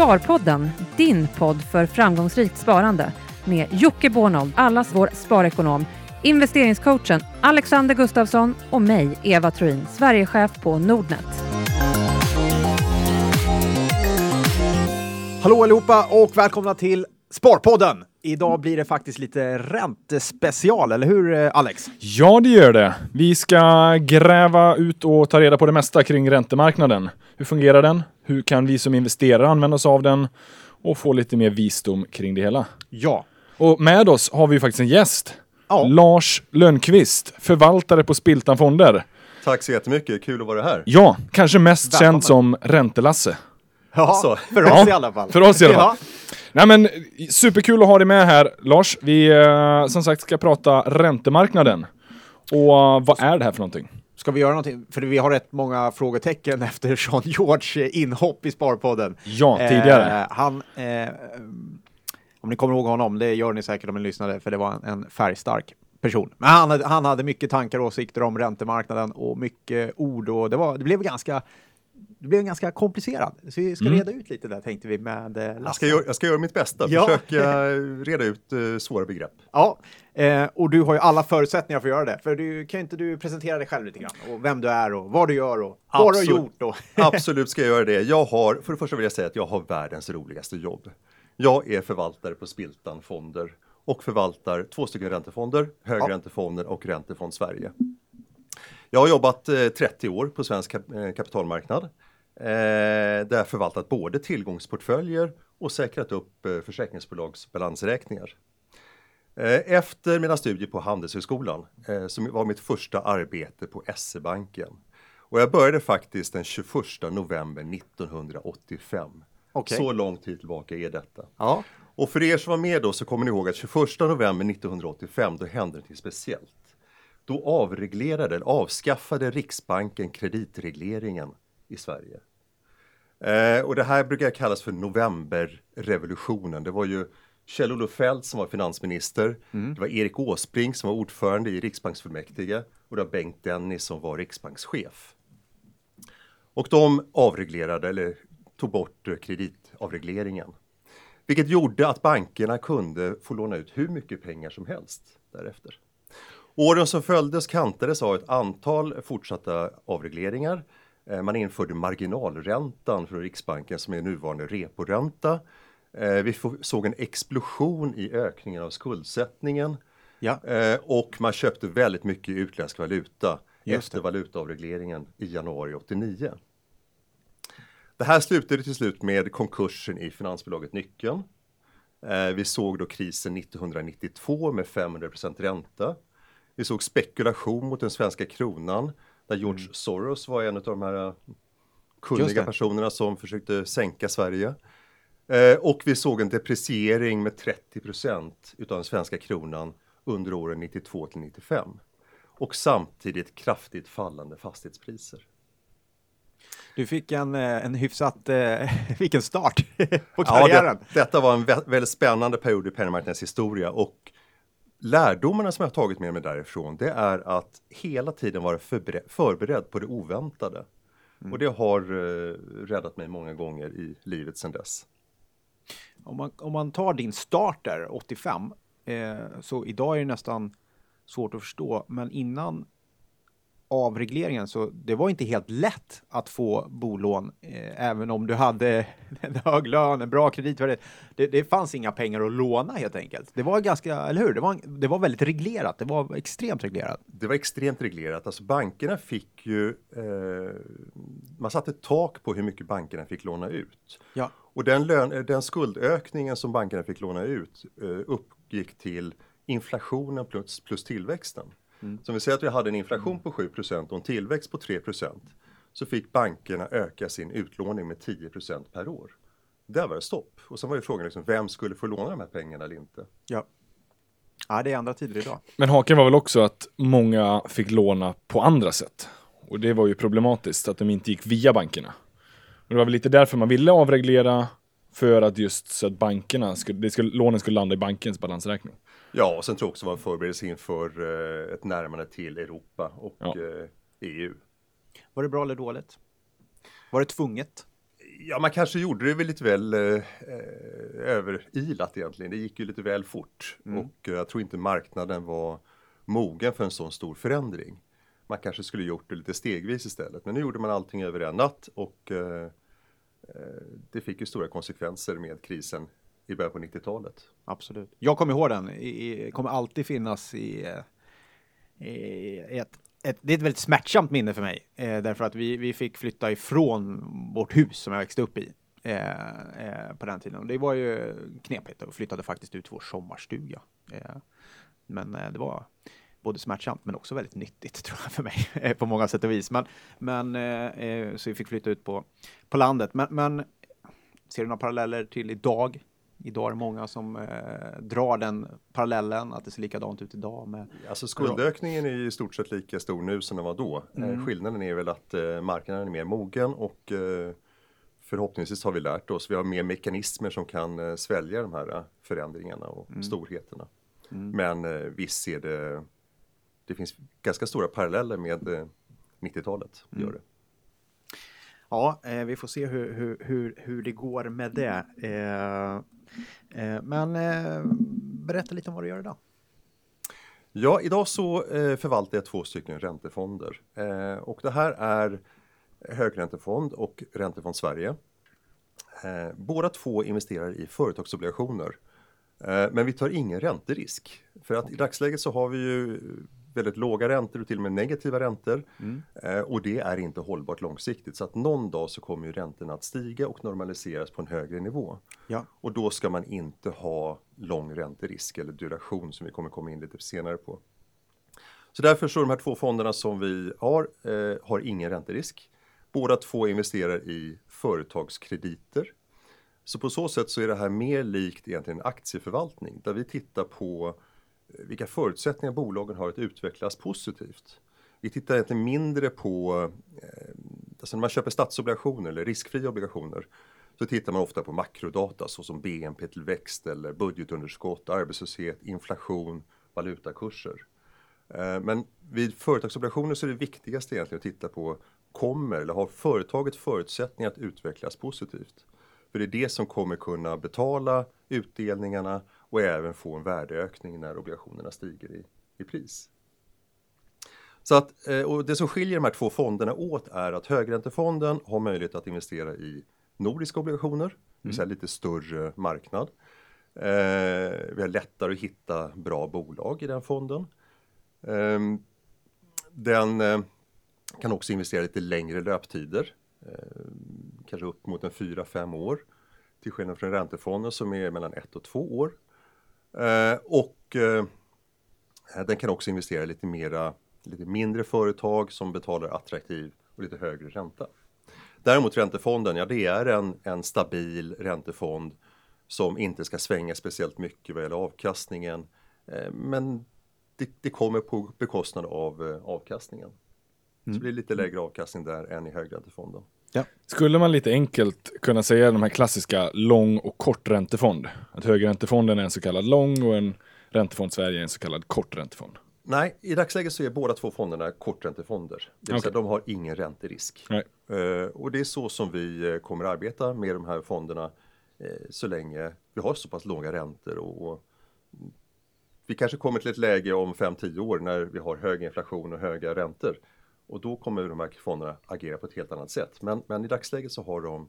Sparpodden, din podd för framgångsrikt sparande med Jocke Bornold, allas vår sparekonom, investeringscoachen Alexander Gustafsson och mig, Eva Troin, Sverigechef på Nordnet. Hallå allihopa och välkomna till Sparpodden! Idag blir det faktiskt lite räntespecial, eller hur eh, Alex? Ja, det gör det. Vi ska gräva ut och ta reda på det mesta kring räntemarknaden. Hur fungerar den? Hur kan vi som investerare använda oss av den? Och få lite mer visdom kring det hela. Ja. Och med oss har vi faktiskt en gäst. Ja. Lars Lönnqvist, förvaltare på Spiltan Fonder. Tack så jättemycket, kul att vara här. Ja, kanske mest Välkommen. känd som Räntelasse. Ja, Så. för oss Ja, i alla fall. för oss i alla fall. Ja. Nej men superkul att ha dig med här Lars. Vi eh, som sagt ska prata räntemarknaden. Och eh, vad är det här för någonting? Ska vi göra någonting? För vi har rätt många frågetecken efter Sean George inhopp i Sparpodden. Ja, tidigare. Eh, han, eh, om ni kommer ihåg honom, det gör ni säkert om ni lyssnade, för det var en, en färgstark person. Men han hade, han hade mycket tankar och åsikter om räntemarknaden och mycket ord och det, var, det blev ganska det blev ganska komplicerat. Så vi ska Mm. reda ut lite där tänkte vi med eh, Lasse. Jag ska, göra, jag ska göra mitt bästa, Ja. försöka reda ut eh, svåra begrepp. Ja, eh, och du har ju alla förutsättningar för att göra det. För du kan inte du presentera dig själv lite grann? Och vem du är och vad du gör och vad du har Absolut. gjort. Och. Absolut ska jag göra det. Jag har, för det första vill jag säga att jag har världens roligaste jobb. Jag är förvaltare på Spiltan Fonder och förvaltar två stycken räntefonder, högräntefonden och Räntefond Sverige. Jag har jobbat eh, 30 år på svensk kap eh, kapitalmarknad. Eh, där förvaltat både tillgångsportföljer och säkrat upp eh, försäkringsbolags balansräkningar. Eh, Efter mina studier på Handelshögskolan, som var mitt första arbete på SE-banken. Och jag började faktiskt den 21 november 1985. Okej. Så lång tid tillbaka är detta. Ja. Och för er som var med då så kommer ni ihåg att 21 november 1985 då hände något speciellt. Då avreglerade, eller avskaffade Riksbanken kreditregleringen i Sverige. Eh, och det här brukar kallas för novemberrevolutionen. Det var ju Kjell-Olof Feldt som var finansminister. Det var Erik Åsbrink som var ordförande i Riksbanksfullmäktige och det var Bengt Dennis som var riksbankschef. Och de avreglerade, eller tog bort eh, kreditavregleringen. Vilket gjorde att bankerna kunde få låna ut hur mycket pengar som helst därefter. Åren som följdes kantades av ett antal fortsatta avregleringar. Eh, Man införde marginalräntan från Riksbanken som är nuvarande reporänta. Eh, Vi såg en explosion i ökningen av skuldsättningen Ja. Eh, och man köpte väldigt mycket utländsk valuta efter valutaavregleringen i januari 89. Det här slutade till slut med konkursen i finansbolaget Nyckeln. Vi såg då krisen 1992 med 500% ränta. Vi såg spekulation mot den svenska kronan där George Soros var en av de här eh, kunniga personerna som försökte sänka Sverige. Eh, och vi såg en depreciering med 30% utav den svenska kronan under åren 92 till 95. Och samtidigt kraftigt fallande fastighetspriser. Du fick en, eh, en hyfsat, eh, vilken start på Ja, karriären. det, detta var en vä- väldigt spännande period i penningmarknadens historia och lärdomarna som jag har tagit med mig därifrån det är att hela tiden vara förberedd, på det oväntade. Och det har eh, räddat mig många gånger i livet sedan dess. Om, man, om man tar din start där, 85, eh, så idag är det nästan svårt att förstå, men innan avregleringen så det var inte helt lätt att få bolån, eh, även om du hade en hög lön, en bra kreditvärdighet. Det, det fanns inga pengar att låna helt enkelt. Det var ganska, eller hur? Det var, det var väldigt reglerat. Det var extremt reglerat. Det var extremt reglerat. Alltså bankerna fick ju, eh, man satte tak på hur mycket bankerna fick låna ut. Ja. Och den, lön, den skuldökningen som bankerna fick låna ut eh, uppgick till inflationen plus, plus tillväxten. Så om vi säger att vi hade en inflation på 7% och en tillväxt på 3% så fick bankerna öka sin utlåning med 10% per år. Där var det stopp. Och sen var ju frågan liksom, vem skulle få låna de här pengarna eller inte? Ja. Ja, det är andra tider idag. Men haken var väl också att många fick låna på andra sätt. Och det var ju problematiskt att de inte gick via bankerna. Och det var väl lite därför man ville avreglera för att just så att bankerna skulle, det skulle, lånen skulle landa i bankens balansräkning. Ja, och sen tror jag också det var en förberedelse inför eh, ett närmande till Europa och Ja. eh, EU. Var det bra eller dåligt? Var det tvunget? Ja, man kanske gjorde det väl lite väl eh, överilat egentligen. Det gick ju lite väl fort Mm. och eh, jag tror inte marknaden var mogen för en sån stor förändring. Man kanske skulle gjort det lite stegvis istället, men nu gjorde man allting över en natt och eh, eh, det fick ju stora konsekvenser med krisen i början på 90-talet. Absolut. Jag kommer ihåg den. I, kommer alltid finnas i, eh, i ett, ett, det är ett väldigt smärtsamt minne för mig. Eh, därför att vi, vi fick flytta ifrån vårt hus som jag växte upp i. Eh, eh, på den tiden. Och det var ju knepigt och flyttade faktiskt ut vår sommarstuga. Eh, men eh, det var både smärtsamt men också väldigt nyttigt tror jag för mig eh, på många sätt och vis. Men, men eh, eh, så vi fick flytta ut på, på landet. Men, men ser du några paralleller till idag? Idag är det många som eh, drar den parallellen att det ser likadant ut idag med Alltså skuldökningen är ju i stort sett lika stor nu som den var då. Mm. Eh, skillnaden är väl att eh, marknaden är mer mogen och eh, förhoppningsvis har vi lärt oss. Vi har mer mekanismer som kan eh, svälja de här eh, förändringarna och Mm. storheterna. Men eh, visst ser det, det finns ganska stora paralleller med eh, 90-talet. Mm. Gör det. Ja, eh, vi får se hur, hur, hur, hur det går med det. Eh, Eh, men eh, berätta lite om vad du gör idag. Ja, idag så eh, förvaltar jag två stycken räntefonder. Och det här är högräntefond och Räntefond Sverige. Båda två investerar i företagsobligationer. Men vi tar ingen ränterisk. För att i dagsläget så har vi ju väldigt låga räntor och till och med negativa räntor. Eh, och det är inte hållbart långsiktigt. Så att någon dag så kommer ju räntorna att stiga och normaliseras på en högre nivå. Ja. Och då ska man inte ha lång ränterisk eller duration som vi kommer komma in lite senare på. Så därför så de här två fonderna som vi har, eh, har ingen ränterisk. Båda två investerar i företagskrediter. Så på så sätt så är det här mer likt egentligen en aktieförvaltning där vi tittar på vilka förutsättningar bolagen har att utvecklas positivt. Vi tittar egentligen mindre på, eh, alltså när man köper statsobligationer eller riskfria obligationer så tittar man ofta på makrodata såsom BNP-tillväxt eller budgetunderskott, arbetslöshet, inflation, valutakurser. Eh, men vid företagsobligationer så är det viktigaste egentligen att titta på kommer eller har företaget förutsättningar att utvecklas positivt? För det är det som kommer kunna betala utdelningarna och även få en värdeökning när obligationerna stiger i, i pris. Så att, eh, och det som skiljer de här två fonderna åt är att högräntefonden har möjlighet att investera i nordiska obligationer, det vill säga lite större marknad. Eh, vi har lättare att hitta bra bolag i den fonden. Ehm, Den eh, kan också investera lite längre löptider, eh, kanske upp mot en 4-5 år. Till skillnad från räntefonden som är mellan 1 och 2 år. Eh, Och eh, den kan också investera i lite mera, lite mindre företag som betalar attraktiv och lite högre ränta. Däremot räntefonden, ja det är en, en stabil räntefond som inte ska svänga speciellt mycket vad gäller avkastningen. Eh, Men det, det kommer på bekostnad av avkastningen. Så det blir lite lägre avkastning där än i högräntefonden. Skulle man lite enkelt kunna säga de här klassiska lång och kort räntefond? Att högräntefonden är en så kallad lång och en räntefond Sverige är en så kallad kort räntefond. Nej, i dagsläget så är båda två fonderna korträntefonder. Det vill säga Okej. de har ingen ränterisk. Eh, och det är så som vi eh, kommer arbeta med de här fonderna eh, så länge vi har så pass låga räntor och, och vi kanske kommer till ett läge om 5-10 år när vi har hög inflation och höga räntor. Och då kommer de här fonderna agera på ett helt annat sätt. Men, men i dagsläget så har de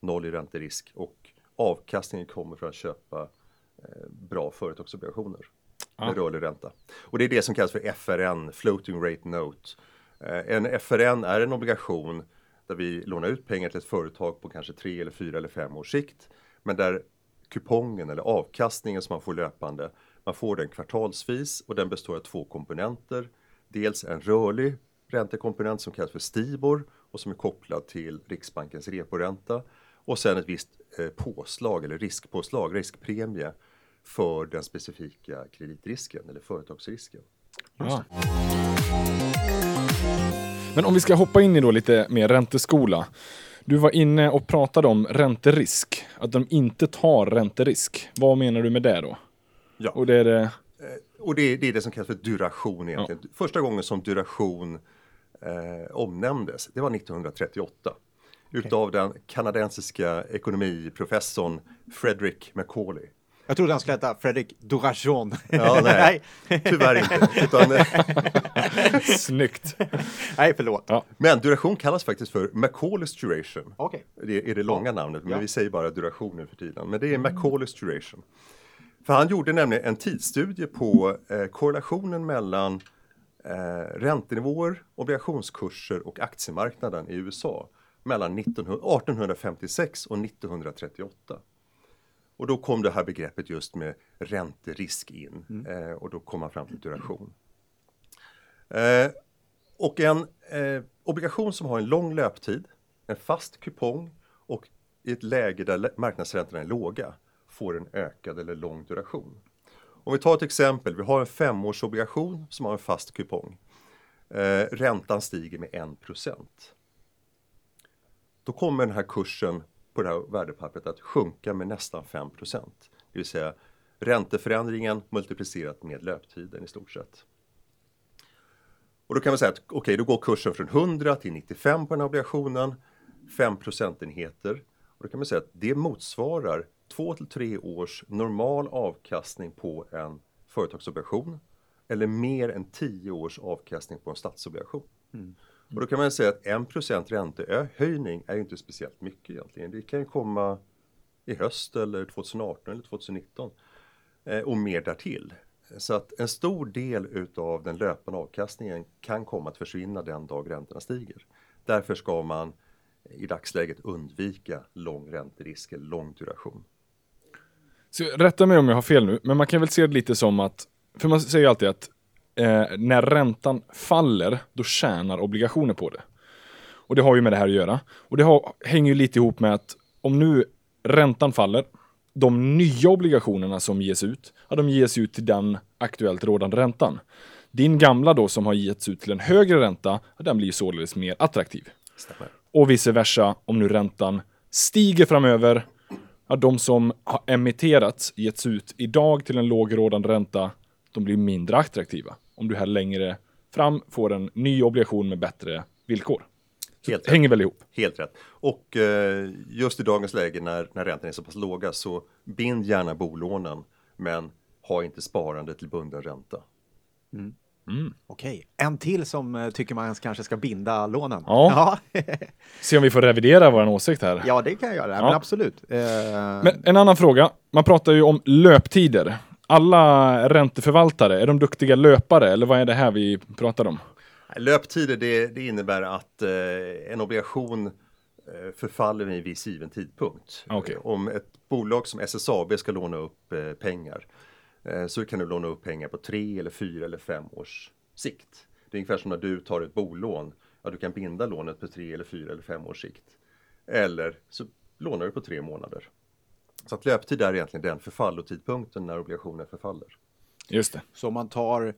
noll i ränterisk och avkastningen kommer från att köpa eh, bra företagsobligationer med Ja. rörlig ränta. Och det är det som kallas för FRN, Floating Rate Note. Eh, en FRN är en obligation där vi lånar ut pengar till ett företag på kanske tre eller fyra eller fem års sikt. Men där kupongen eller avkastningen som man får löpande, man får den kvartalsvis och den består av två komponenter. Dels en rörlig räntekomponent som kallas för Stibor och som är kopplad till Riksbankens reporänta och sen ett visst eh, påslag eller riskpåslag, riskpremie för den specifika kreditrisken eller företagsrisken. Ja. Men om vi ska hoppa in i då lite mer ränteskola. Du var inne och pratade om ränterisk, att de inte tar ränterisk. Vad menar du med det då? Ja. Och det är det... Och det är, det är det som kallas för duration egentligen. Första gången som duration eh, omnämndes, det var 1938. utav den kanadensiska ekonomiprofessorn Frederick Macaulay. Jag trodde han skulle heta Fredrik Durajon. Ja, nej, tyvärr inte. Utan, Snyggt. nej, förlåt. Ja. men duration kallas faktiskt för Macaulays duration. Okej. Det är det långa namnet, men Ja. vi säger bara duration nu för tiden. Men det är Macaulays duration. För han gjorde nämligen en tidsstudie på eh, korrelationen mellan eh, räntenivåer, obligationskurser och aktiemarknaden i USA mellan 1900, 1856 och 1938. Och då kom det här begreppet just med ränterisk in eh, och då kom man fram till duration. Eh, och en eh, obligation som har en lång löptid, en fast kupong och i ett läge där marknadsräntorna är låga får en ökad eller lång duration. Om vi tar ett exempel, vi har en femårsobligation som har en fast kupong. Eh, räntan stiger med 1% Då kommer den här kursen på det här värdepappret att sjunka med nästan 5% Det vill säga ränteförändringen multiplicerat med löptiden i stort sett. Och då kan man säga att okej, då går kursen från 100 till 95 på den här obligationen, 5 procentenheter. Och då kan man säga att det motsvarar 2 till 3 års normal avkastning på en företagsobligation eller mer än 10 års avkastning på en statsobligation. Och då kan man säga att 1 räntehöjning är inte speciellt mycket egentligen. Det kan ju komma i höst eller 2018 eller 2019 eh, och mer därtill. Så att en stor del utav den löpande avkastningen kan komma att försvinna den dag räntorna stiger. Därför ska man i dagsläget undvika lång ränterisk eller lång duration. Så rätta mig om jag har fel nu, men man kan väl se det lite som att, för man säger alltid att eh, när räntan faller, då tjänar obligationer på det. Och det har ju med det här att göra. Och det har, hänger ju lite ihop med att om nu räntan faller, de nya obligationerna som ges ut, ja, de ges ut till den aktuellt rådande räntan. Din gamla då som har getts ut till en högre ränta, ja, den blir således mer attraktiv. Stämmer. Och vice versa, om nu räntan stiger framöver, ja, de som har emitterats, getts ut idag till en låg rådande ränta, de blir mindre attraktiva. Om du här längre fram får en ny obligation med bättre villkor. Helt Det hänger väl ihop. Helt rätt. Och eh, just i dagens läge när, när räntan är så pass låga så bind gärna bolånen men ha inte sparande till bunden ränta. Okej, en till som eh, tycker man kanske ska binda lånen. Ja. ja. Se om vi får revidera vår åsikt här. Ja, det kan jag göra. Men Ja. absolut. Eh, Men en annan fråga. Man pratar ju om löptider. Alla ränteförvaltare, är de duktiga löpare eller vad är det här vi pratar om? Löptider det, det innebär att eh, en obligation eh, förfaller vid en viss given tidpunkt. Eh, Om ett bolag som SSAB ska låna upp eh, pengar eh, så kan du låna upp pengar på tre eller fyra eller fem års sikt. Det är ungefär som när du tar ett bolån. Ja, du kan binda lånet på tre eller fyra eller fem års sikt. Eller så lånar du på tre månader. Så att löptid är egentligen den förfallotidpunkten när obligationen förfaller. Just det. Så om man tar,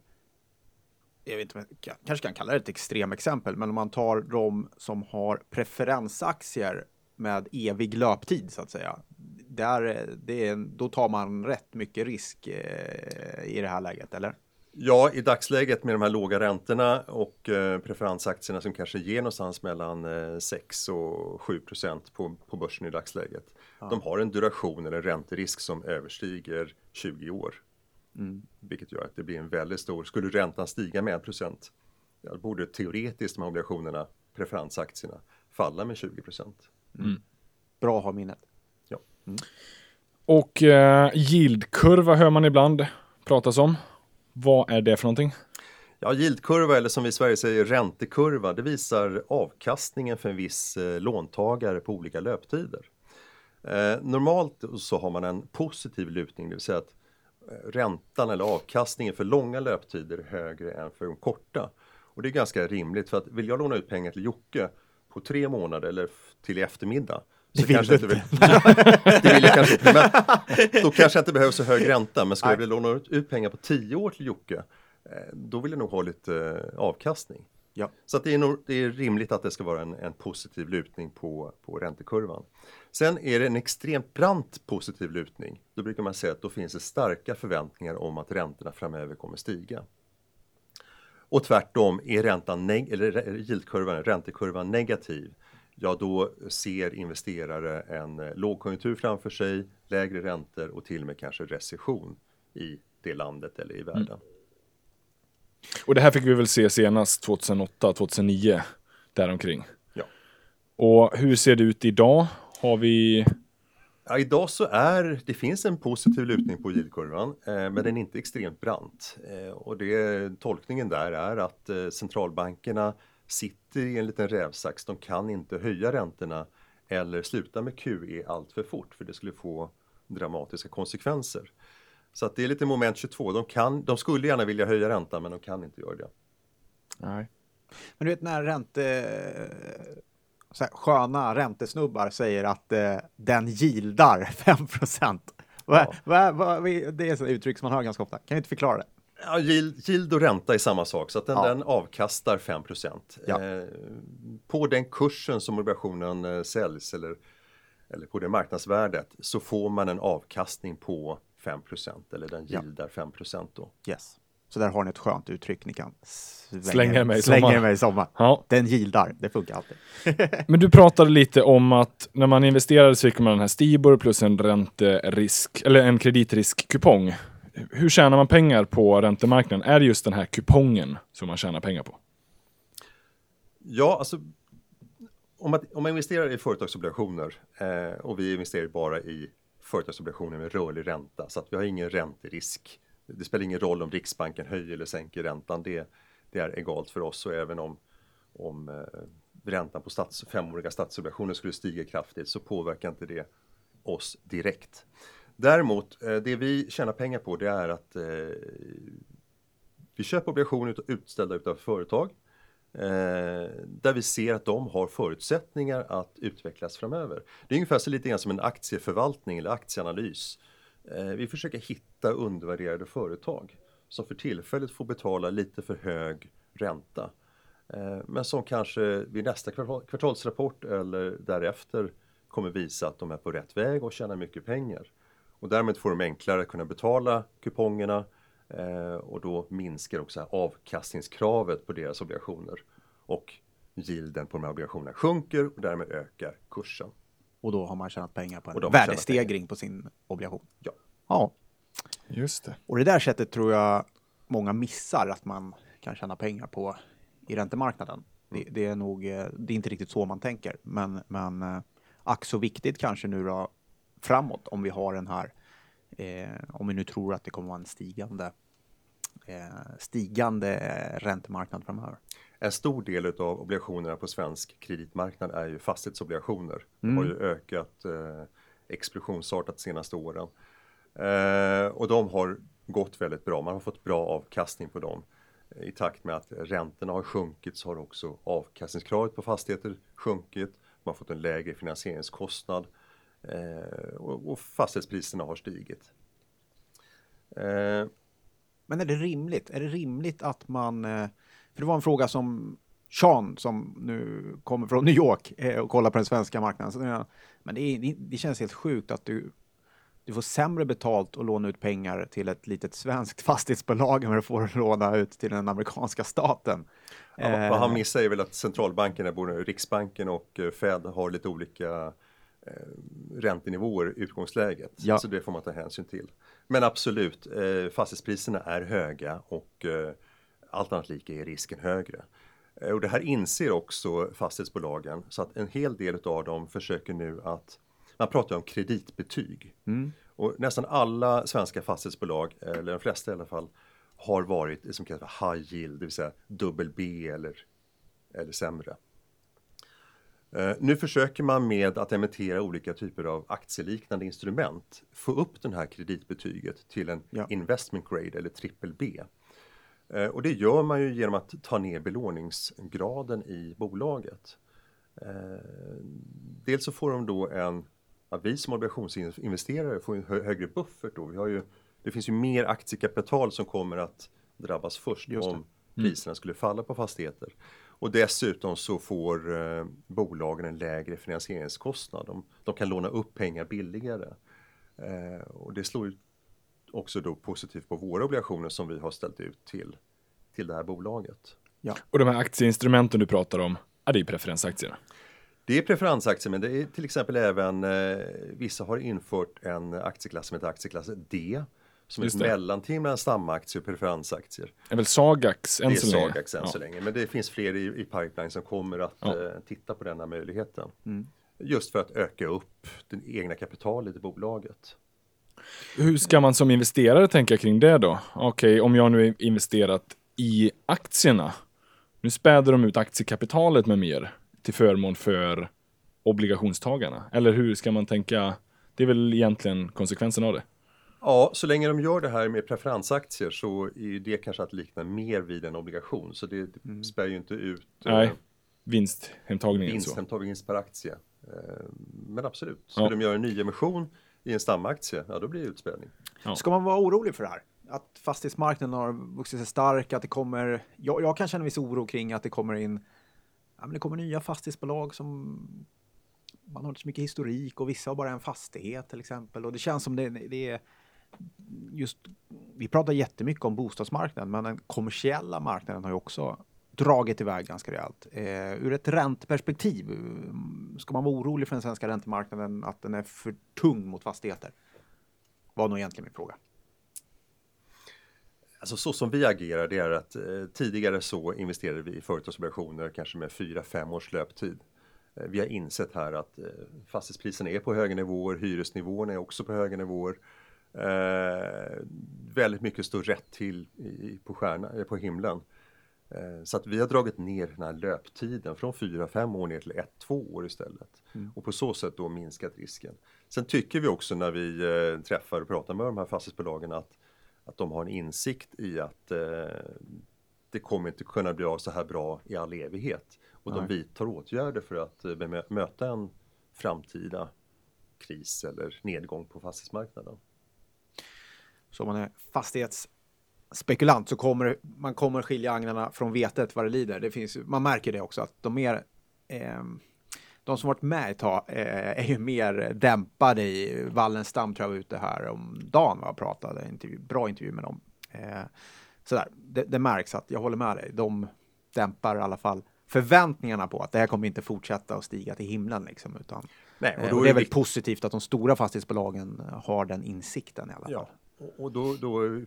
jag vet inte, jag kanske kan kalla det ett extremexempel, men om man tar de som har preferensaktier med evig löptid så att säga. Där, eh, det är, då tar man rätt mycket risk eh, i det här läget, eller? Ja, i dagsläget med de här låga räntorna och eh, preferensaktierna som kanske ger någonstans mellan eh, 6 och 7 procent på, på börsen i dagsläget. De har en duration eller en ränterisk som överstiger 20 år. Vilket gör att det blir en väldigt stor, skulle räntan stiga med 1 procent, ja, då borde teoretiskt de här obligationerna, preferensaktierna, falla med 20 procent. Bra att ha minnet. Mm. Och eh, yieldkurva hör man ibland pratas om. Vad är det för någonting? Ja, yieldkurva eller som vi i Sverige säger räntekurva, det visar avkastningen för en viss eh, låntagare på olika löptider. Eh, normalt så har man en positiv lutning, det vill säga att eh, räntan eller avkastningen för långa löptider är högre än för de korta. Och det är ganska rimligt för att vill jag låna ut pengar till Jocke på tre månader eller till i eftermiddag så vill kanske du inte vill, det vill jag kanske inte, men då kanske jag inte behöver så hög ränta. Men ska jag vilja låna ut- pengar på tio år till Jocke, eh, då vill jag nog ha lite eh, avkastning. Ja. Så det, är nog, det är rimligt att det ska vara en, en positiv lutning på, på räntekurvan. Sen är det en extremt brant positiv lutning. Då brukar man säga att då finns det starka förväntningar om att räntorna framöver kommer stiga. Och tvärtom, är räntan eller yieldkurvan, räntekurvan negativ, ja då ser investerare en eh, lågkonjunktur framför sig, lägre räntor och till och med kanske recession i det landet eller i världen. Och det här fick vi väl se senast 2008, 2009, däromkring. Ja. Och hur ser det ut idag? Har vi... Ja, idag så är det finns en positiv lutning på yieldkurvan, eh, men den är inte extremt brant. Eh, och det, tolkningen där är att eh, centralbankerna sitter i en liten rävsax. De kan inte höja räntorna eller sluta med QE allt för fort, för det skulle få dramatiska konsekvenser. Så att det är lite moment 22. De, kan, de skulle gärna vilja höja räntan, men de kan inte göra det. Nej. Men du vet när ränte... Så här, sköna räntesnubbar säger att eh, den gildar 5 procent. Ja. Va, va, det är ett uttryck som man hör ganska ofta. Kan du inte förklara det? Ja, yield, och ränta är samma sak, så att den, Ja. den avkastar 5 Ja. eh, På den kursen som obligationen eh, säljs eller, eller på det marknadsvärdet så får man en avkastning på 5% eller den Ja. yieldar 5 då. Yes. Så där har ni ett skönt uttryck ni kan svänga, Slänga er med i sommar. med i sommar. Ja. Den gildar, det funkar alltid. Men du pratade lite om att när man investerar så fick man den här Stibor plus en ränterisk, eller en kreditrisk-kupong. Hur tjänar man pengar på räntemarknaden? Är det just den här kupongen som man tjänar pengar på? Ja, alltså om man, om man investerar i företagsobligationer eh, och vi investerar bara i företagsobligationer med rörlig ränta så att vi har ingen ränterisk. Det spelar ingen roll om Riksbanken höjer eller sänker räntan. Det, det är egalt för oss och även om, om eh, räntan på stats, femåriga statsobligationer skulle stiga kraftigt så påverkar inte det oss direkt. Däremot, eh, det vi tjänar pengar på det är att eh, vi köper obligationer ut- utställda utav företag eh, där vi ser att de har förutsättningar att utvecklas framöver. Det är ungefär så lite grann som en aktieförvaltning eller aktieanalys. Eh, vi försöker hitta undervärderade företag som för tillfället får betala lite för hög ränta. Eh, men som kanske vid nästa kvartal, kvartalsrapport eller därefter kommer visa att de är på rätt väg och tjänar mycket pengar. Och därmed får de enklare att kunna betala kupongerna eh, och då minskar också avkastningskravet på deras obligationer. Och yielden på de här obligationerna sjunker och därmed ökar kursen. Och då har man tjänat pengar på en värdestegring på sin obligation. Ja. Ja, Just det. och det där sättet tror jag många missar att man kan tjäna pengar på i räntemarknaden. Det, det är nog, eh, det är inte riktigt så man tänker, men, men eh, ack så viktigt kanske nu då framåt om vi har den här, eh, om vi nu tror att det kommer vara en stigande, eh, stigande räntemarknad framöver. En stor del av obligationerna på svensk kreditmarknad är ju fastighetsobligationer. De har ju ökat eh, explosionsartat de senaste åren. Eh, och de har gått väldigt bra. Man har fått bra avkastning på dem. I takt med att räntorna har sjunkit så har också avkastningskravet på fastigheter sjunkit. Man har fått en lägre finansieringskostnad och, och fastighetspriserna har stigit. Eh, Men är det rimligt? Är det rimligt att man... eh, För det var en fråga som Sean, som nu kommer från New York eh, och kollar på den svenska marknaden. Men det, är, det- känns helt sjukt att du, du får sämre betalt och låna ut pengar till ett litet svenskt fastighetsbolag än vad du får låna ut till den amerikanska staten. Ja, vad- han Eh, missar är väl att centralbankerna, både Riksbanken och eh, Fed, har lite olika eh, räntenivåer i utgångsläget. Ja. Så det får man ta hänsyn till. Men absolut, eh, fastighetspriserna är höga och eh, allt annat lika är risken högre. Eh, och det här inser också fastighetsbolagen så att en hel del av dem försöker nu att man pratar om kreditbetyg. Och nästan alla svenska fastighetsbolag, eller de flesta i alla fall, har varit det som kallas för high yield, det vill säga dubbel B eller, eller sämre. Eh, nu försöker man med att emittera olika typer av aktieliknande instrument få upp det här kreditbetyget till en Ja. investment grade eller trippel B. Eh, och det gör man ju genom att ta ner belåningsgraden i bolaget. Eh, dels så får de då en, ja, vi som obligationsinvesterare får en hö- högre buffert då. Vi har ju, det finns ju mer aktiekapital som kommer att drabbas först om priserna skulle falla på fastigheter. Och dessutom så får eh, bolagen en lägre finansieringskostnad. De, de kan låna upp pengar billigare. Eh, och det slår ju också då positivt på våra obligationer som vi har ställt ut till, till det här bolaget. Och de här aktieinstrumenten du pratar om, ja, det är preferensaktierna. Det är preferensaktier men det är till exempel även eh, vissa har infört en aktieklass som heter aktieklass D. Som är ett Just det. mellanting mellan stamaktier och preferensaktier. Det är väl Sagax än det är så länge. Sagax än Ja. så länge. Men det finns fler i, i pipeline som kommer att Ja. eh, titta på denna möjligheten. Mm. Just för att öka upp det egna kapitalet i bolaget. Hur ska man som investerare tänka kring det då? Okej, om jag nu är investerat i aktierna. Nu späder de ut aktiekapitalet med mer till förmån för obligationstagarna. Eller hur ska man tänka? Det är väl egentligen konsekvensen av det. Ja, så länge de gör det här med preferensaktier så är det kanske att likna mer vid en obligation. Så det, det spär ju inte ut eh, Nej, Vinsthemtagningen så. vinsthemtagning vinst per aktie. Eh, Men absolut, skulle Ja. de göra en nyemission i en stamaktie, ja då blir det utspädning. Ja. Ska man vara orolig för det här? Att fastighetsmarknaden har vuxit sig stark, att det kommer... Jag, jag kan känna viss oro kring att det kommer in... Ja, men det kommer nya fastighetsbolag som... Man har inte så mycket historik och vissa har bara en fastighet till exempel. Och det känns som det, det är just... Vi pratar jättemycket om bostadsmarknaden, men den kommersiella marknaden har ju också dragit iväg ganska rejält. Eh, ur ett ränteperspektiv, mm, ska man vara orolig för den svenska räntemarknaden att den är för tung mot fastigheter? Var nog egentligen min fråga. Alltså så som vi agerar det är att eh, tidigare så investerade vi i företagsobligationer kanske med 4-5 års löptid. Eh, vi har insett här att eh, fastighetspriserna är på höga nivåer, hyresnivåerna är också på höga nivåer. Eh, väldigt mycket står rätt till i, på, stjärna, eh, på himlen. Eh, så att vi har dragit ner den här löptiden från 4-5 år ner till 1-2 år istället. Och på så sätt då minskat risken. Sen tycker vi också när vi eh, träffar och pratar med de här fastighetsbolagen att att de har en insikt i att eh, det kommer inte kunna bli av så här bra i all evighet. Och de Nej. vidtar åtgärder för att eh, möta en framtida kris eller nedgång på fastighetsmarknaden. Så om man är fastighetsspekulant så kommer man kommer skilja agnarna från vetet vad det lider. Det finns, man märker det också att de mer ehm, de som varit med ett tag eh, är ju mer dämpade i Wallenstam tror jag var ute här om dagen och pratade. Intervju, bra intervju med dem. Eh, sådär. Det, det märks att jag håller med dig. De dämpar i alla fall förväntningarna på att det här kommer inte fortsätta att stiga till himlen liksom. Utan, Nej, eh, och det är väl positivt att de stora fastighetsbolagen har den insikten i alla fall. Ja, och- då, då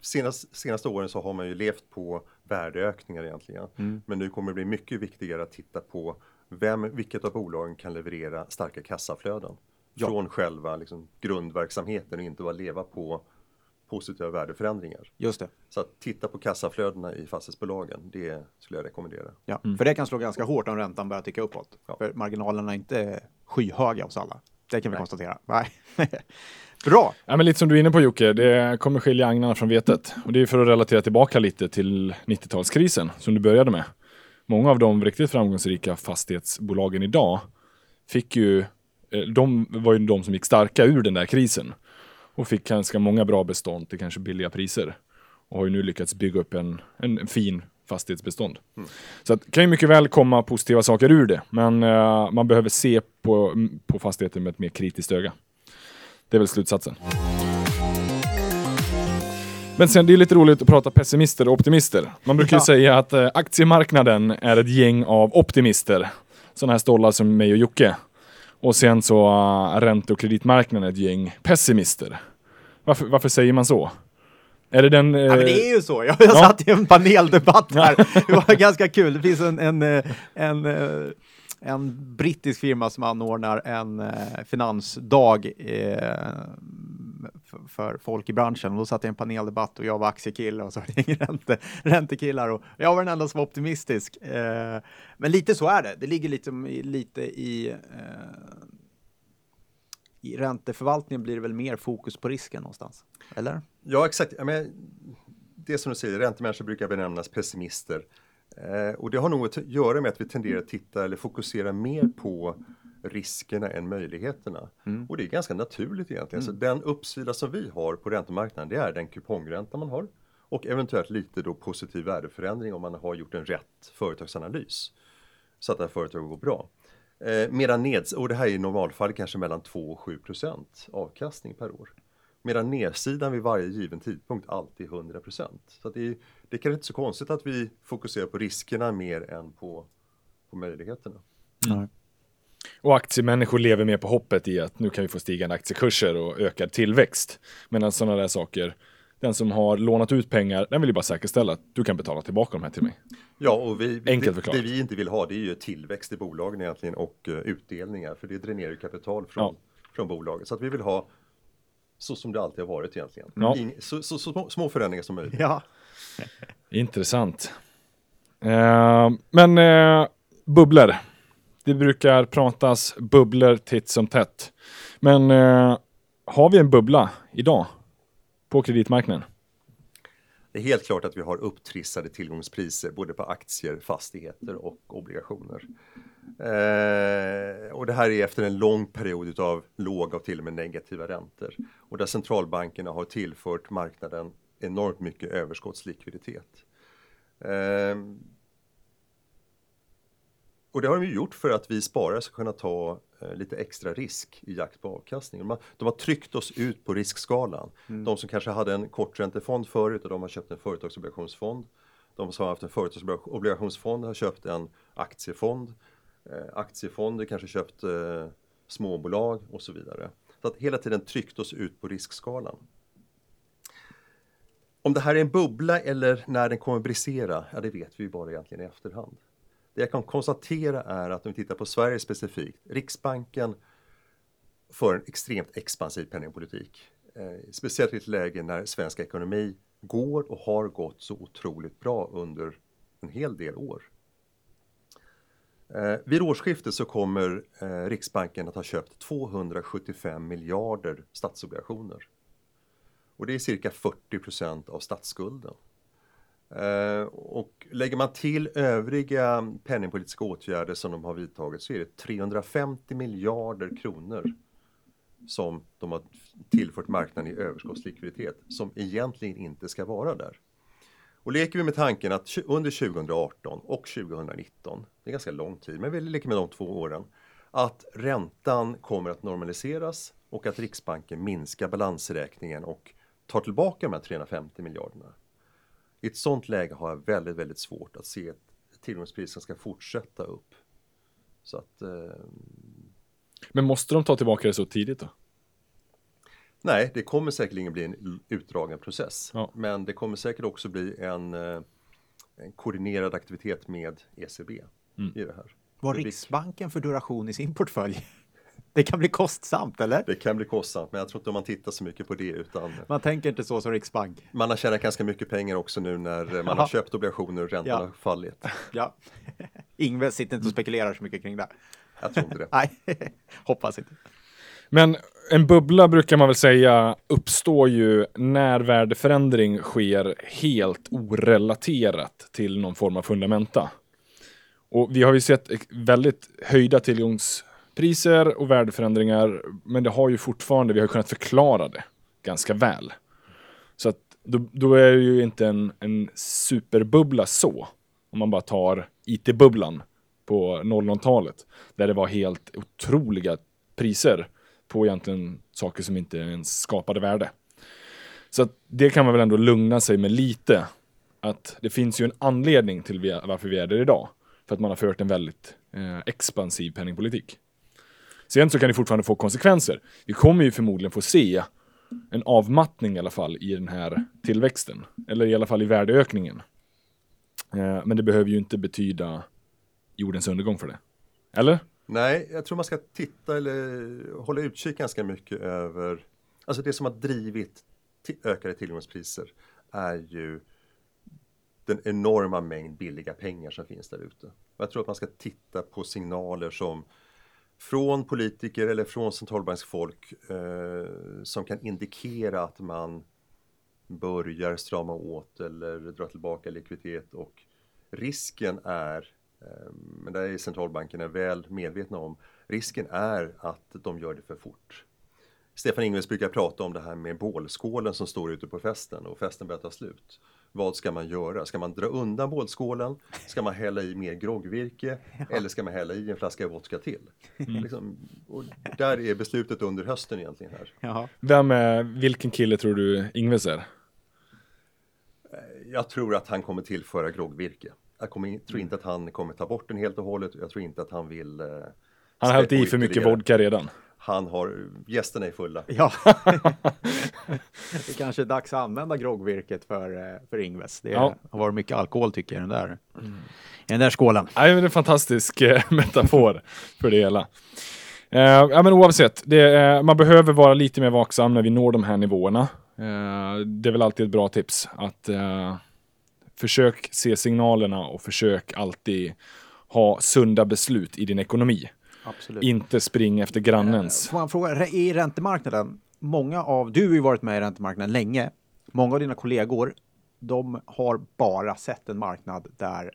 senast, senaste åren så har man ju levt på värdeökningar egentligen. Mm. Men nu kommer det bli mycket viktigare att titta på vem, vilket av bolagen kan leverera starka kassaflöden. Ja. Från själva liksom, grundverksamheten och inte bara leva på positiva värdeförändringar. Just det. Så att titta på kassaflödena i fastighetsbolagen, det skulle jag rekommendera. Ja, för det kan slå ganska hårt om räntan börjar ticka uppåt. Ja. För marginalerna är inte skyhöga hos alla. Det kan vi Nej. konstatera. Nej. Bra! Ja, men lite som du är inne på Jocke, det kommer skilja agnarna från vetet. Och det är för att relatera tillbaka lite till 90-talskrisen som du började med. Många av de riktigt framgångsrika fastighetsbolagen idag fick ju, eh, de var ju de som gick starka ur den där krisen. Och fick ganska många bra bestånd till kanske billiga priser. Och har ju nu lyckats bygga upp en, en fin fastighetsbestånd. Så att, det kan ju mycket väl komma positiva saker ur det. Men eh, man behöver se på, på fastigheter med ett mer kritiskt öga. Det är väl slutsatsen. Men sen det är lite roligt att prata pessimister och optimister. Man brukar ju Ja. säga att eh, aktiemarknaden är ett gäng av optimister. Sådana här stollar som mig och Jocke. Och sen så uh, ränte och kreditmarknaden är ett gäng pessimister. Varför, varför säger man så? Är det den... eh, Ja, men det är ju så. Jag, jag ja. satt i en paneldebatt här. Det var ganska kul. Det finns en, en, eh, en, eh, en brittisk firma som anordnar en eh, finansdag eh, för, för folk i branschen. Och då satt jag i en paneldebatt och jag var aktiekille och så var det ränte, räntekillar. Och jag var den enda som var optimistisk. Eh, men lite så är det. Det ligger liksom lite, lite i eh, i ränteförvaltningen blir det väl mer fokus på risken någonstans? Eller? Ja, exakt. Ja, men det som du säger, räntemänniskor brukar benämnas pessimister. Eh, och det har nog att göra med att vi tenderar att titta eller fokusera mer på riskerna än möjligheterna. Och det är ganska naturligt egentligen. Så den uppsida som vi har på räntemarknaden, det är den kupongränta man har. Och eventuellt lite då positiv värdeförändring om man har gjort en rätt företagsanalys. Så att det här företaget går bra. Eh, medan neds och det här är i normalfall kanske mellan 2 och 7 procent avkastning per år. Medan nedsidan vid varje given tidpunkt alltid är 100 procent. Så att det, är, det kan inte så konstigt att vi fokuserar på riskerna mer än på, på möjligheterna. Nej. Och aktiemänniskor lever mer på hoppet i att nu kan vi få stigande aktiekurser och ökad tillväxt. Medan sådana där saker, den som har lånat ut pengar, den vill ju bara säkerställa att du kan betala tillbaka de här till mig. Ja, och vi, Enkelt det, förklarat. det vi inte vill ha det är ju tillväxt i bolagen egentligen och uh, utdelningar för det dränerar ju kapital från, från bolaget. Så att vi vill ha så som det alltid har varit egentligen. Ja. Ing, så, så, så små, små förändringar som möjligt. Ja. Intressant. Eh, men eh, bubblor. Det brukar pratas bubblor titt som tätt. Men eh, har vi en bubbla idag på kreditmarknaden? Det är helt klart att vi har upptrissade tillgångspriser både på aktier, fastigheter och obligationer. Eh, och det här är efter en lång period av låga och till och med negativa räntor. Och där centralbankerna har tillfört marknaden enormt mycket överskottslikviditet. Eh, och det har de ju gjort för att vi sparare ska kunna ta eh, lite extra risk i jakt på avkastning. De har, de har tryckt oss ut på riskskalan. De som kanske hade en korträntefond förut och de har köpt en företagsobligationsfond. De som har haft en företagsobligationsfond har köpt en aktiefond. Eh, aktiefonder kanske köpt eh, småbolag och så vidare. Så att hela tiden tryckt oss ut på riskskalan. Om det här är en bubbla eller när den kommer brisera, ja det vet vi ju bara egentligen i efterhand. Det jag kan konstatera är att om vi tittar på Sverige specifikt, Riksbanken för en extremt expansiv penningpolitik. Eh, speciellt i ett läge när svensk ekonomi går och har gått så otroligt bra under en hel del år. Eh, vid årsskiftet så kommer eh, Riksbanken att ha köpt 275 miljarder statsobligationer. Och det är cirka 40 procent av statsskulden. Eh, och lägger man till övriga penningpolitiska åtgärder som de har vidtagit så är det 350 miljarder kronor som de har tillfört marknaden i överskottslikviditet som egentligen inte ska vara där. Och leker vi med tanken att under 2018 och 2019, det är ganska lång tid, men vi leker med de två åren, att räntan kommer att normaliseras och att Riksbanken minskar balansräkningen och tar tillbaka de här 350 miljarderna. I ett sånt läge har jag väldigt, väldigt svårt att se att tillgångspriserna ska fortsätta upp. Så att, eh, Men måste de ta tillbaka det så tidigt då? Nej, det kommer säkerligen bli en utdragen process. Ja. Men det kommer säkert också bli en, eh, en koordinerad aktivitet med ECB Mm. i det här. Vad Riksbanken för duration i sin portfölj? Det kan bli kostsamt, eller? Det kan bli kostsamt, men jag tror inte man tittar så mycket på det utan Man tänker inte så som Riksbank. man har tjänat ganska mycket pengar också nu när man har köpt obligationer och räntorna Ja. har fallit. Ja. Ingve sitter inte och spekulerar så mycket kring det. Jag tror inte det. Nej, hoppas inte. Men en bubbla brukar man väl säga uppstår ju när värdeförändring sker helt orelaterat till någon form av fundamenta. Och vi har ju sett väldigt höjda tillgångspriser och värdeförändringar, men det har ju fortfarande, vi har kunnat förklara det ganska väl. Så att då, då är det ju inte en, en superbubbla så, om man bara tar IT-bubblan på 00-talet, där det var helt otroliga priser på egentligen saker som inte ens skapade värde. Så att det kan man väl ändå lugna sig med lite. Att det finns ju en anledning till varför vi är där idag. För att man har fört en väldigt eh, expansiv penningpolitik. Sen så kan det fortfarande få konsekvenser. Vi kommer ju förmodligen få se en avmattning i alla fall i den här tillväxten. Eller i alla fall i värdeökningen. Eh, men det behöver ju inte betyda jordens undergång för det. Eller? Nej, jag tror man ska titta eller hålla utkik ganska mycket över, alltså det som har drivit ökade tillgångspriser är ju den enorma mängd billiga pengar som finns där ute. Jag tror att man ska titta på signaler som från politiker eller från centralbanksfolk eh, som kan indikera att man börjar strama åt eller dra tillbaka likviditet och risken är men det är centralbankerna väl medvetna om. Risken är att de gör det för fort. Stefan Ingves brukar prata om det här med bålskålen som står ute på festen och festen börjar ta slut. Vad ska man göra? Ska man dra undan bålskålen? Ska man hälla i mer groggvirke? Eller ska man hälla i en flaska vodka till? Liksom, och där är beslutet under hösten egentligen här. Vem är, vilken kille tror du Ingves är? Jag tror att han kommer tillföra groggvirke. Jag kommer, tror inte att han kommer ta bort den helt och hållet. Jag tror inte att han vill eh, Han har hällt i för mycket vodka redan. Han har, gästerna är fulla. Ja. det kanske är dags att använda groggvirket för, eh, för Ingves. Det Ja. har varit mycket alkohol tycker jag den där, i den där skålen. Men det är en fantastisk eh, metafor för det hela. Eh, ja, men oavsett, det, är- man behöver vara lite mer vaksam när vi når de här nivåerna. Eh, det är väl alltid ett bra tips att eh, försök se signalerna och försök alltid ha sunda beslut i din ekonomi. Absolut. Inte spring efter grannens. Får man fråga, i räntemarknaden, många av, du har ju varit med i räntemarknaden länge, många av dina kollegor, de har bara sett en marknad där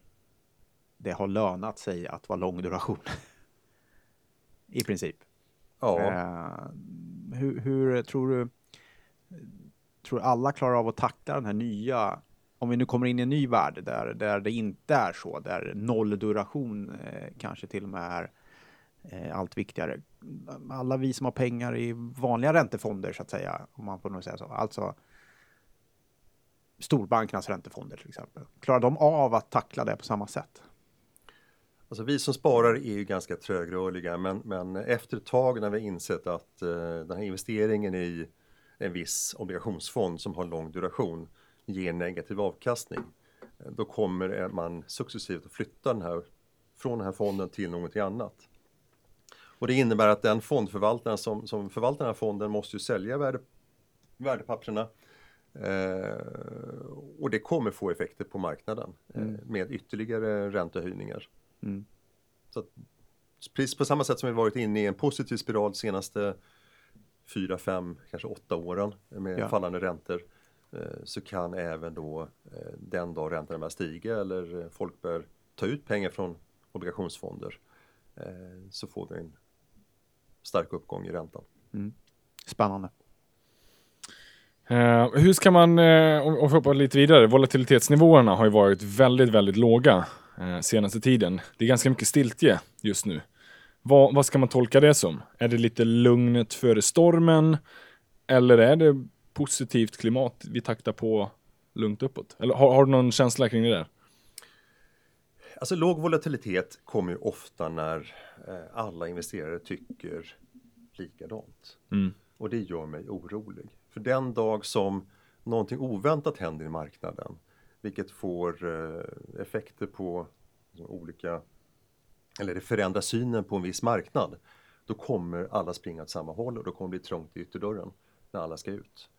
det har lönat sig att vara lång duration. I princip. Ja, Eh, hur, hur tror du, tror alla klarar av att tackla den här nya, om vi nu kommer in i en ny värld där, där det inte är så, där noll duration eh, kanske till och med är eh, allt viktigare. Alla vi som har pengar i vanliga räntefonder så att säga, om man får nog säga så, alltså storbankernas räntefonder till exempel. Klarar de av att tackla det på samma sätt? alltså vi som sparar är ju ganska trögrörliga men, men efter ett tag när vi har insett att eh, den här investeringen i en viss obligationsfond som har lång duration ger negativ avkastning. eh, Då kommer man successivt att flytta den här från den här fonden till någonting annat. Och det innebär att den fondförvaltaren som, som förvaltar den här fonden måste ju sälja värde, värdepapperna. Eh, och det kommer få effekter på marknaden eh, med ytterligare räntehöjningar. Mm. Så att, precis på samma sätt som vi varit inne i en positiv spiral de senaste fyra, fem, kanske åtta åren med Ja. fallande räntor så kan även då eh, den dag räntorna börjar stiga eller eh, folk börjar ta ut pengar från obligationsfonder eh, så får vi en stark uppgång i räntan. Spännande. Eh, hur ska man, eh, om vi hoppar lite vidare, volatilitetsnivåerna har ju varit väldigt, väldigt låga eh, senaste tiden. Det är ganska mycket stiltje just nu. Vad, vad ska man tolka det som? Är det lite lugnet före stormen? Eller är det positivt klimat vi taktar på lugnt uppåt? Eller har, har du någon känsla kring det där? Alltså låg volatilitet kommer ju ofta när eh, alla investerare tycker likadant. Mm. Och det gör mig orolig. För den dag som någonting oväntat händer i marknaden, vilket får eh, effekter på liksom, olika, eller det förändrar synen på en viss marknad, då kommer alla springa åt samma håll och då kommer det bli trångt i ytterdörren när alla ska ut.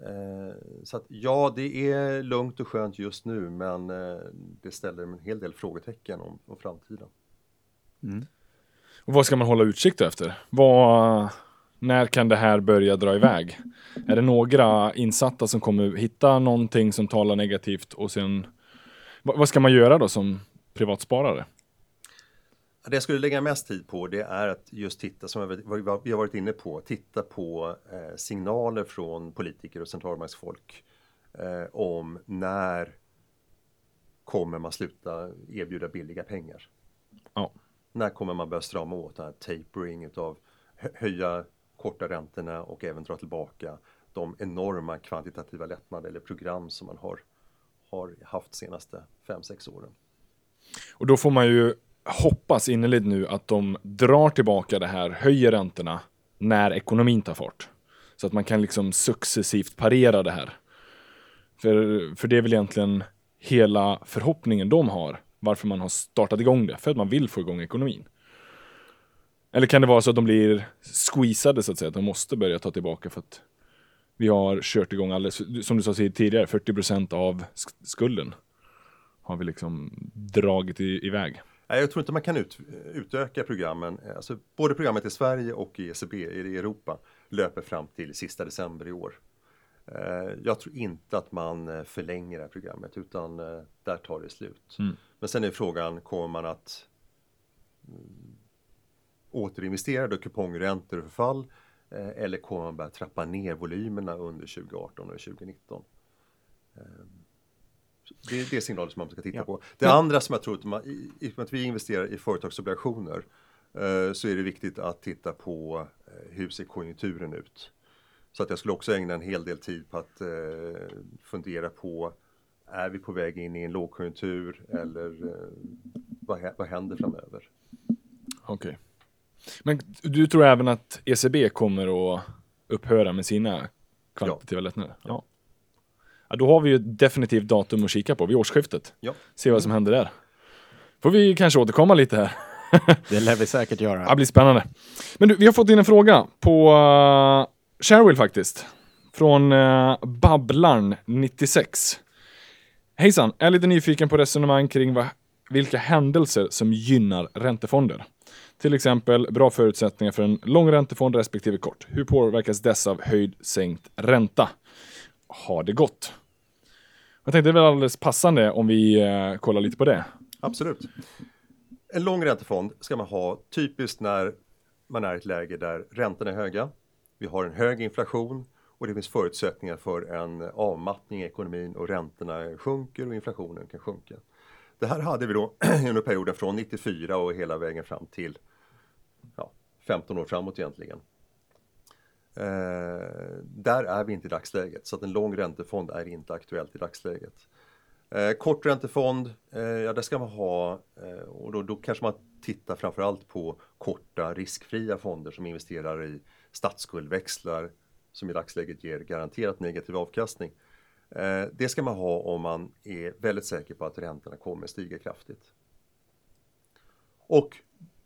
Eh, så att ja, det är lugnt och skönt just nu, men eh, det ställer en hel del frågetecken om, om framtiden. Mm. Och vad ska man hålla utsikt efter? Vad, när kan det här börja dra iväg? Är det några insatta som kommer hitta någonting som talar negativt och sen vad, vad ska man göra då som privatsparare? Det jag skulle lägga mest tid på det är att just titta, som vi har varit inne på, titta på eh, signaler från politiker och centralbanksfolk eh, om när kommer man sluta erbjuda billiga pengar? Ja. När kommer man börja strama åt den här tapering utav hö- höja korta räntorna och även dra tillbaka de enorma kvantitativa lättnader eller program som man har, har haft senaste 5-6 åren. Och då får man ju hoppas innerligt nu att de drar tillbaka det här, höjer räntorna när ekonomin tar fart. Så att man kan liksom successivt parera det här. För, för det är väl egentligen hela förhoppningen de har, varför man har startat igång det, för att man vill få igång ekonomin. Eller kan det vara så att de blir squeezade så att säga, att de måste börja ta tillbaka för att vi har kört igång alldeles, som du sa tidigare, 40% av skulden har vi liksom dragit i, iväg. Nej, jag tror inte man kan ut, utöka programmen. Alltså, både programmet i Sverige och i ECB i Europa löper fram till sista december i år. Eh, Jag tror inte att man eh, förlänger det här programmet utan eh, där tar det slut. Mm. Men sen är frågan, kommer man att mm, återinvestera då kupongräntor och förfall eller kommer man börja trappa ner volymerna under 2018 och 2019? Det är det signaler som man ska titta Ja. på. Det andra som jag tror att, man, i, i och med att vi investerar i företagsobligationer eh, så är det viktigt att titta på eh, hur ser konjunkturen ut. Så att jag skulle också ägna en hel del tid på att eh, fundera på är vi på väg in i en lågkonjunktur eller eh, vad, vad händer framöver? Okej. Men du tror även att ECB kommer att upphöra med sina kvantitativa lättnader? Ja. Ja. Då har vi ju definitivt datum att kika på vid årsskiftet. Ja. Se vad som händer där. Får vi kanske återkomma lite här. Det lär vi säkert göra. Det blir spännande. Men du, vi har fått in en fråga på uh, Sharewill faktiskt. Från uh, Babblarn96. Hejsan, jag är lite nyfiken på resonemang kring vad, vilka händelser som gynnar räntefonder. Till exempel bra förutsättningar för en lång räntefond respektive kort. Hur påverkas dessa av höjd sänkt ränta? Har det gått? Jag tänkte det är väl alldeles passande om vi eh, kollar lite på det. Absolut. En lång räntefond ska man ha typiskt när man är i ett läge där räntorna är höga. Vi har en hög inflation och det finns förutsättningar för en avmattning i ekonomin och räntorna sjunker och inflationen kan sjunka. Det här hade vi då under perioden från 94 och hela vägen fram till ja, 15 år framåt egentligen. Eh, där är vi inte i dagsläget så att en lång räntefond är inte aktuellt i dagsläget. Eh, korträntefond, eh, ja det ska man ha eh, och då, då kanske man tittar framförallt på korta riskfria fonder som investerar i statsskuldväxlar som i dagsläget ger garanterat negativ avkastning. Eh, det ska man ha om man är väldigt säker på att räntorna kommer stiga kraftigt. Och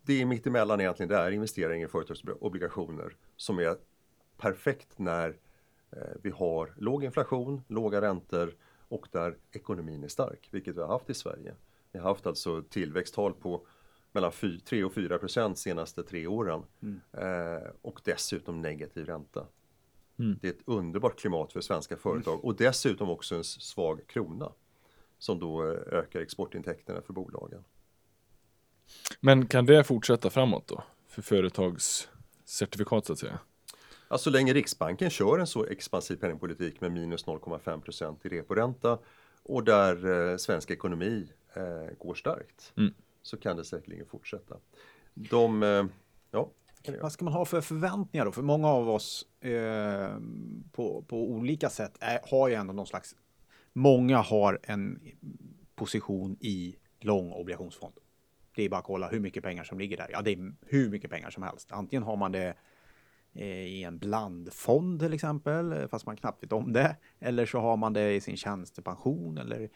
det är mittemellan egentligen, det är investeringar i företagsobligationer som är perfekt när eh, vi har låg inflation, låga räntor och där ekonomin är stark, vilket vi har haft i Sverige. Vi har haft alltså tillväxttal på mellan 3 och 4 procent senaste tre åren mm. eh, och dessutom negativ ränta. Mm. Det är ett underbart klimat för svenska företag mm. och dessutom också en svag krona som då eh, ökar exportintäkterna för bolagen. Men kan det fortsätta framåt då? För företagscertifikat så att säga? Ja, så länge Riksbanken kör en så expansiv penningpolitik med minus 0,5% i reporänta och där eh, svensk ekonomi eh, går starkt mm. så kan det säkerligen fortsätta. De, eh, ja, vad ska man ha för förväntningar då? För många av oss eh, på, på olika sätt är, har ju ändå någon slags... Många har en position i lång obligationsfond. Det är bara att kolla hur mycket pengar som ligger där. Ja, det är hur mycket pengar som helst. Antingen har man det Eh, i en blandfond till exempel, eh, fast man knappt vet om det. Eller så har man det i sin tjänstepension eller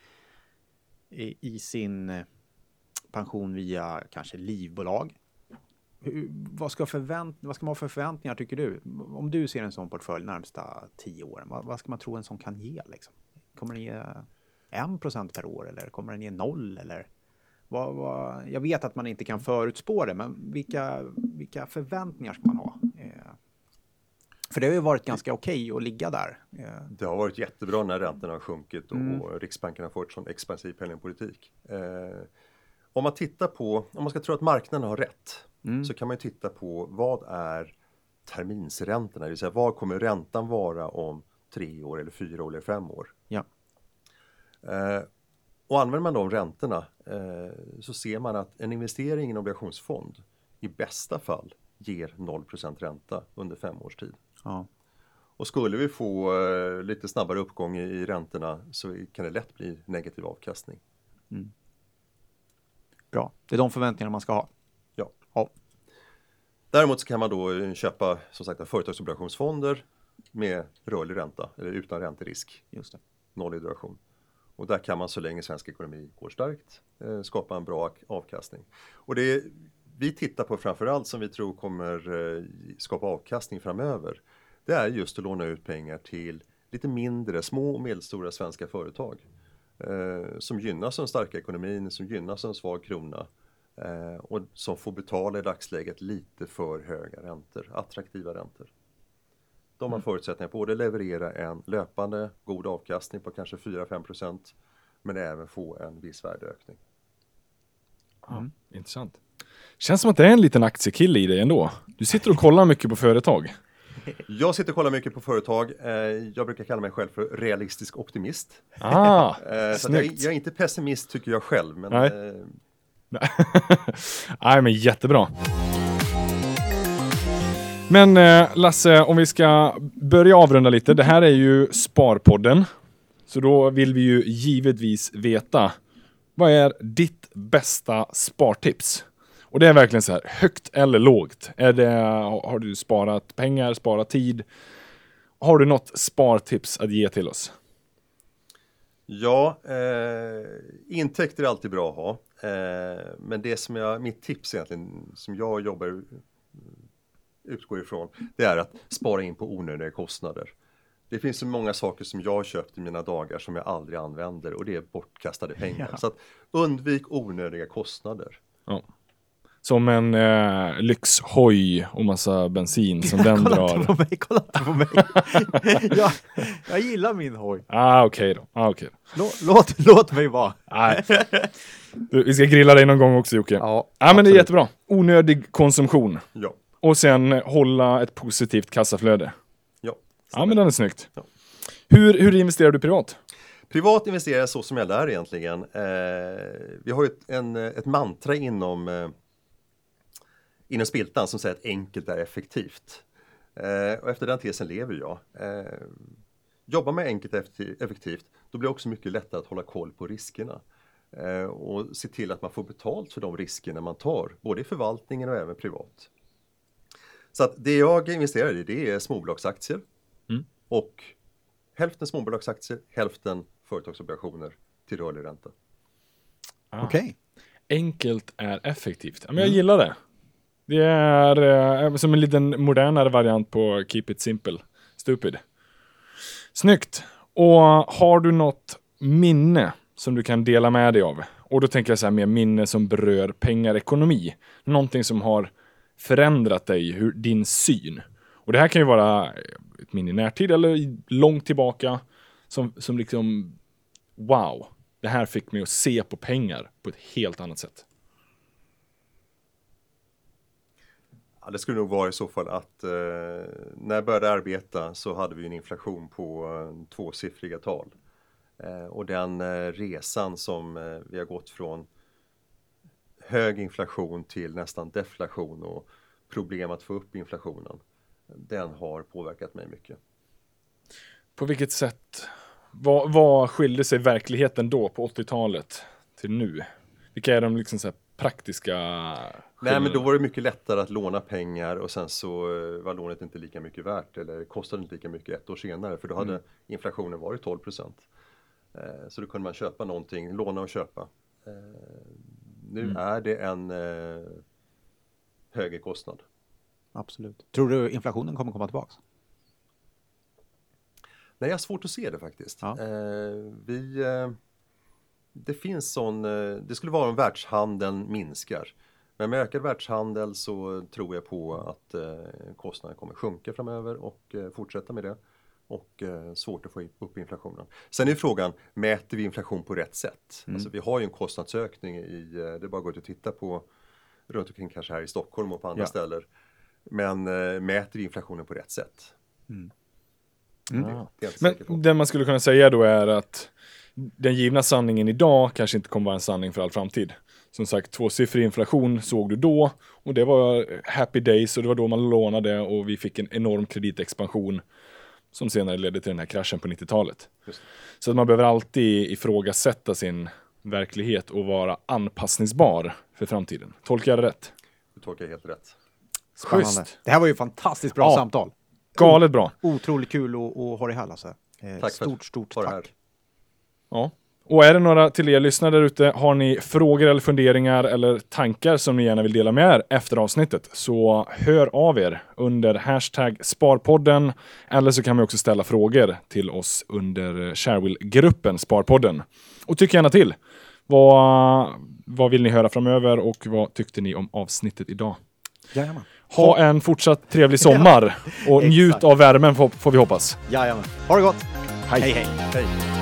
i, i sin eh, pension via kanske livbolag vad, ska förvänt, vad ska man ha för förväntningar tycker du? Om du ser en sån portfölj närmsta tio åren, vad, vad ska man tro en sån kan ge? Liksom? Kommer den ge en procent per år eller kommer den ge noll? Eller vad, vad, jag vet att man inte kan förutspå det, men vilka, vilka förväntningar ska man ha? För det har ju varit ganska okej okay att ligga där. Eh. Det har varit jättebra när räntorna har sjunkit och mm. Riksbanken har fått sån expansiv penningpolitik. Eh, om man tittar på, om man ska tro att marknaden har rätt, mm. så kan man titta på vad är terminsräntorna, det vill säga vad kommer räntan vara om tre år eller fyra år eller fem år. Ja. Eh, och använder man de räntorna eh, så ser man att en investering i en obligationsfond i bästa fall ger 0% ränta under fem års tid. Ja. Och skulle vi få eh, lite snabbare uppgång i, räntorna så kan det lätt bli negativ avkastning. Mm. Bra, det är de förväntningarna man ska ha. Ja. Däremot så kan man då köpa som sagt företagsobligationsfonder med rörlig ränta eller utan ränterisk. Just det. Noll i duration. Och där kan man så länge svensk ekonomi går starkt eh, skapa en bra avkastning. Och det vi tittar på framförallt som vi tror kommer eh, skapa avkastning framöver. Det är just att låna ut pengar till lite mindre, små och medelstora svenska företag. Eh, som gynnas av den starka ekonomin, som gynnas av en svag krona Eh, och som får betala i dagsläget lite för höga räntor, attraktiva räntor. De har mm. förutsättningar på att leverera en löpande god avkastning på kanske 4-5% men även få en viss värdeökning. Mm. Intressant. Känns som att det är en liten aktiekille i dig ändå. Du sitter och kollar mycket på företag. Jag sitter och kollar mycket på företag. Eh, jag brukar kalla mig själv för realistisk optimist. Ah, eh, så jag, jag, är inte pessimist tycker jag själv. Men, Nej. Nej, men jättebra. Men eh, Lasse, om vi ska börja avrunda lite. Det här är ju Sparpodden. Så då vill vi ju givetvis veta vad är ditt bästa spartips? Och det är verkligen så här, högt eller lågt? Är det, har du sparat pengar, sparat tid? Har du något spartips att ge till oss? Ja, eh, intäkter är alltid bra att ha. Eh, men det som jag, mitt tips egentligen, som jag jobbar utgår ifrån, det är att spara in på onödiga kostnader. Det finns så många saker som jag har köpt i mina dagar som jag aldrig använder och det är bortkastade pengar. Ja. Så att undvik onödiga kostnader. Ja. Som en eh, lyxhoj och massa bensin som den kolla drar. inte på mig, kolla inte på mig. jag, jag gillar min hoj. Ah, okej då. Ah, okej. Låt, låt, låt mig vara. Nej. Du, vi ska grilla dig någon gång också Jocke. Ja, Ja, men det är jättebra. Onödig konsumtion. Ja, Och sen hålla ett positivt kassaflöde. ja. Ja, men den är snyggt. Ja. Hur, hur investerar du privat? Privat investerar jag så som jag lär egentligen. Eh, vi har ju ett, en, ett mantra inom, eh, inom Spiltan som säger att enkelt är effektivt. Eh, och efter den tesen lever jag. Eh, jobbar med enkelt effektivt, då blir det också mycket lättare att hålla koll på riskerna. Eh, och se till att man får betalt för de riskerna man tar, både i förvaltningen och även privat. Så att det jag investerar i det är småbolagsaktier Mm. och hälften småbolagsaktier, hälften företagsobligationer till rörlig ränta. Ah. Okej. Enkelt är effektivt. Men jag gillar det. Det är eh, som en liten modernare variant på Keep it simple, stupid. Snyggt. Och har du något minne som du kan dela med dig av? Och då tänker jag så här med minne som berör pengar, ekonomi. Någonting som har förändrat dig, hur, din syn. Och det här kan ju vara ett minne i närtid eller långt tillbaka. Som, som liksom, wow, det här fick mig att se på pengar på ett helt annat sätt. Ja, det skulle nog vara i så fall att eh, när jag började arbeta så hade vi en inflation på eh, tvåsiffriga tal. Eh, och den eh, resan som eh, vi har gått från hög inflation till nästan deflation och problem att få upp inflationen. Den har påverkat mig mycket. På vilket sätt? Vad, vad skilde sig verkligheten då på 80-talet till nu? Vilka är de liksom så här praktiska Nej men då var det mycket lättare att låna pengar och sen så eh, var lånet inte lika mycket värt eller kostade inte lika mycket ett år senare för då hade Mm. inflationen varit 12 procent. Eh, Så då kunde man köpa någonting, låna och köpa. Eh, Nu Mm. är det en högre kostnad. Absolut. Tror du inflationen kommer komma tillbaks? Nej, jag har svårt att se det faktiskt. Ja. Vi, det finns sån, det skulle vara om världshandeln minskar. Men med ökad världshandel så tror jag på att eh, kostnaden kommer sjunka framöver och eh, fortsätta med det. Och eh, svårt att få upp inflationen. Sen är frågan, mäter vi inflation på rätt sätt? Mm. Alltså vi har ju en kostnadsökning i, det är bara att gå ut och titta på runt omkring kanske här i Stockholm och på andra Ja. ställen. Men mäter vi inflationen på rätt sätt? Mm. Det, det inte Men det man skulle kunna säga då är att den givna sanningen idag kanske inte kommer vara en sanning för all framtid. Som sagt, tvåsiffrig inflation såg du då och det var happy days och det var då man lånade och vi fick en enorm kreditexpansion som senare ledde till den här kraschen på 90-talet. Just. Så att man behöver alltid ifrågasätta sin verklighet och vara anpassningsbar för framtiden. Tolkar jag det rätt? Du tolkar helt rätt. Spännande. Det här var ju fantastiskt bra Ja. samtal. Galet bra. Otroligt kul att, att ha dig här Lasse. Eh, Tack för stort, att stort tack. här. Ja. Och är det några till er lyssnare där ute, har ni frågor eller funderingar eller tankar som ni gärna vill dela med er efter avsnittet så hör av er under hashtag Sparpodden eller så kan vi också ställa frågor till oss under Sharewill-gruppen Sparpodden. Och tyck gärna till. Vad, vad vill ni höra framöver och vad tyckte ni om avsnittet idag? Jajamän. Ha en fortsatt trevlig sommar och njut av värmen får, får vi hoppas. Jajamän. Ha det gott. Hej. hej. hej. Hej!